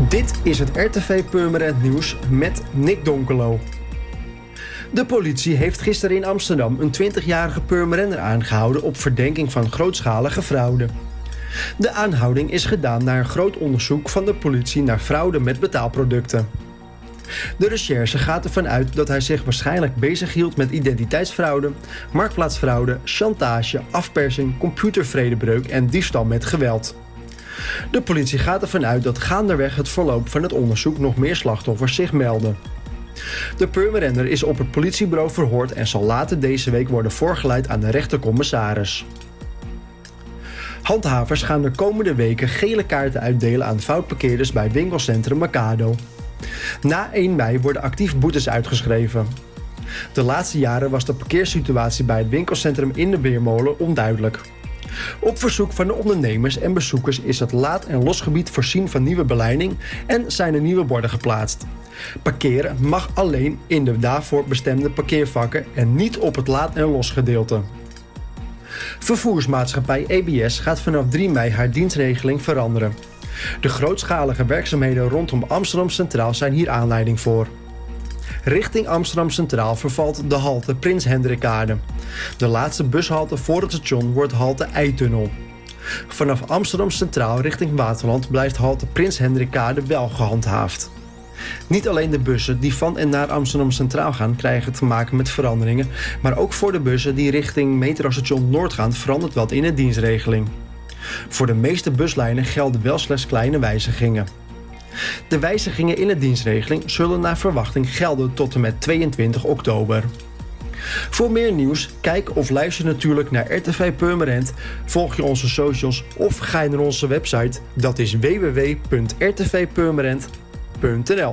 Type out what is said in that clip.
Dit is het RTV Purmerend Nieuws met Nick Donkelo. De politie heeft gisteren in Amsterdam een 20-jarige Purmerender aangehouden op verdenking van grootschalige fraude. De aanhouding is gedaan na een groot onderzoek van de politie naar fraude met betaalproducten. De recherche gaat ervan uit dat hij zich waarschijnlijk bezighield met identiteitsfraude, marktplaatsfraude, chantage, afpersing, computervredebreuk en diefstal met geweld. De politie gaat ervan uit dat gaandeweg het verloop van het onderzoek nog meer slachtoffers zich melden. De Purmerender is op het politiebureau verhoord en zal later deze week worden voorgeleid aan de rechtercommissaris. Handhavers gaan de komende weken gele kaarten uitdelen aan foutparkeerders bij winkelcentrum Mercado. Na 1 mei worden actief boetes uitgeschreven. De laatste jaren was de parkeersituatie bij het winkelcentrum in de Beermolen onduidelijk. Op verzoek van de ondernemers en bezoekers is het laad- en losgebied voorzien van nieuwe beleiding en zijn er nieuwe borden geplaatst. Parkeren mag alleen in de daarvoor bestemde parkeervakken en niet op het laad- en losgedeelte. Vervoersmaatschappij EBS gaat vanaf 3 mei haar dienstregeling veranderen. De grootschalige werkzaamheden rondom Amsterdam Centraal zijn hier aanleiding voor. Richting Amsterdam Centraal vervalt de halte Prins Hendrikade. De laatste bushalte voor het station wordt halte Eitunnel. Vanaf Amsterdam Centraal richting Waterland blijft halte Prins Hendrikade wel gehandhaafd. Niet alleen de bussen die van en naar Amsterdam Centraal gaan krijgen te maken met veranderingen, maar ook voor de bussen die richting metrostation Noord gaan verandert wat in de dienstregeling. Voor de meeste buslijnen gelden wel slechts kleine wijzigingen. De wijzigingen in de dienstregeling zullen naar verwachting gelden tot en met 22 oktober. Voor meer nieuws, kijk of luister natuurlijk naar RTV Purmerend, volg je onze socials of ga je naar onze website, dat is www.rtvpurmerend.nl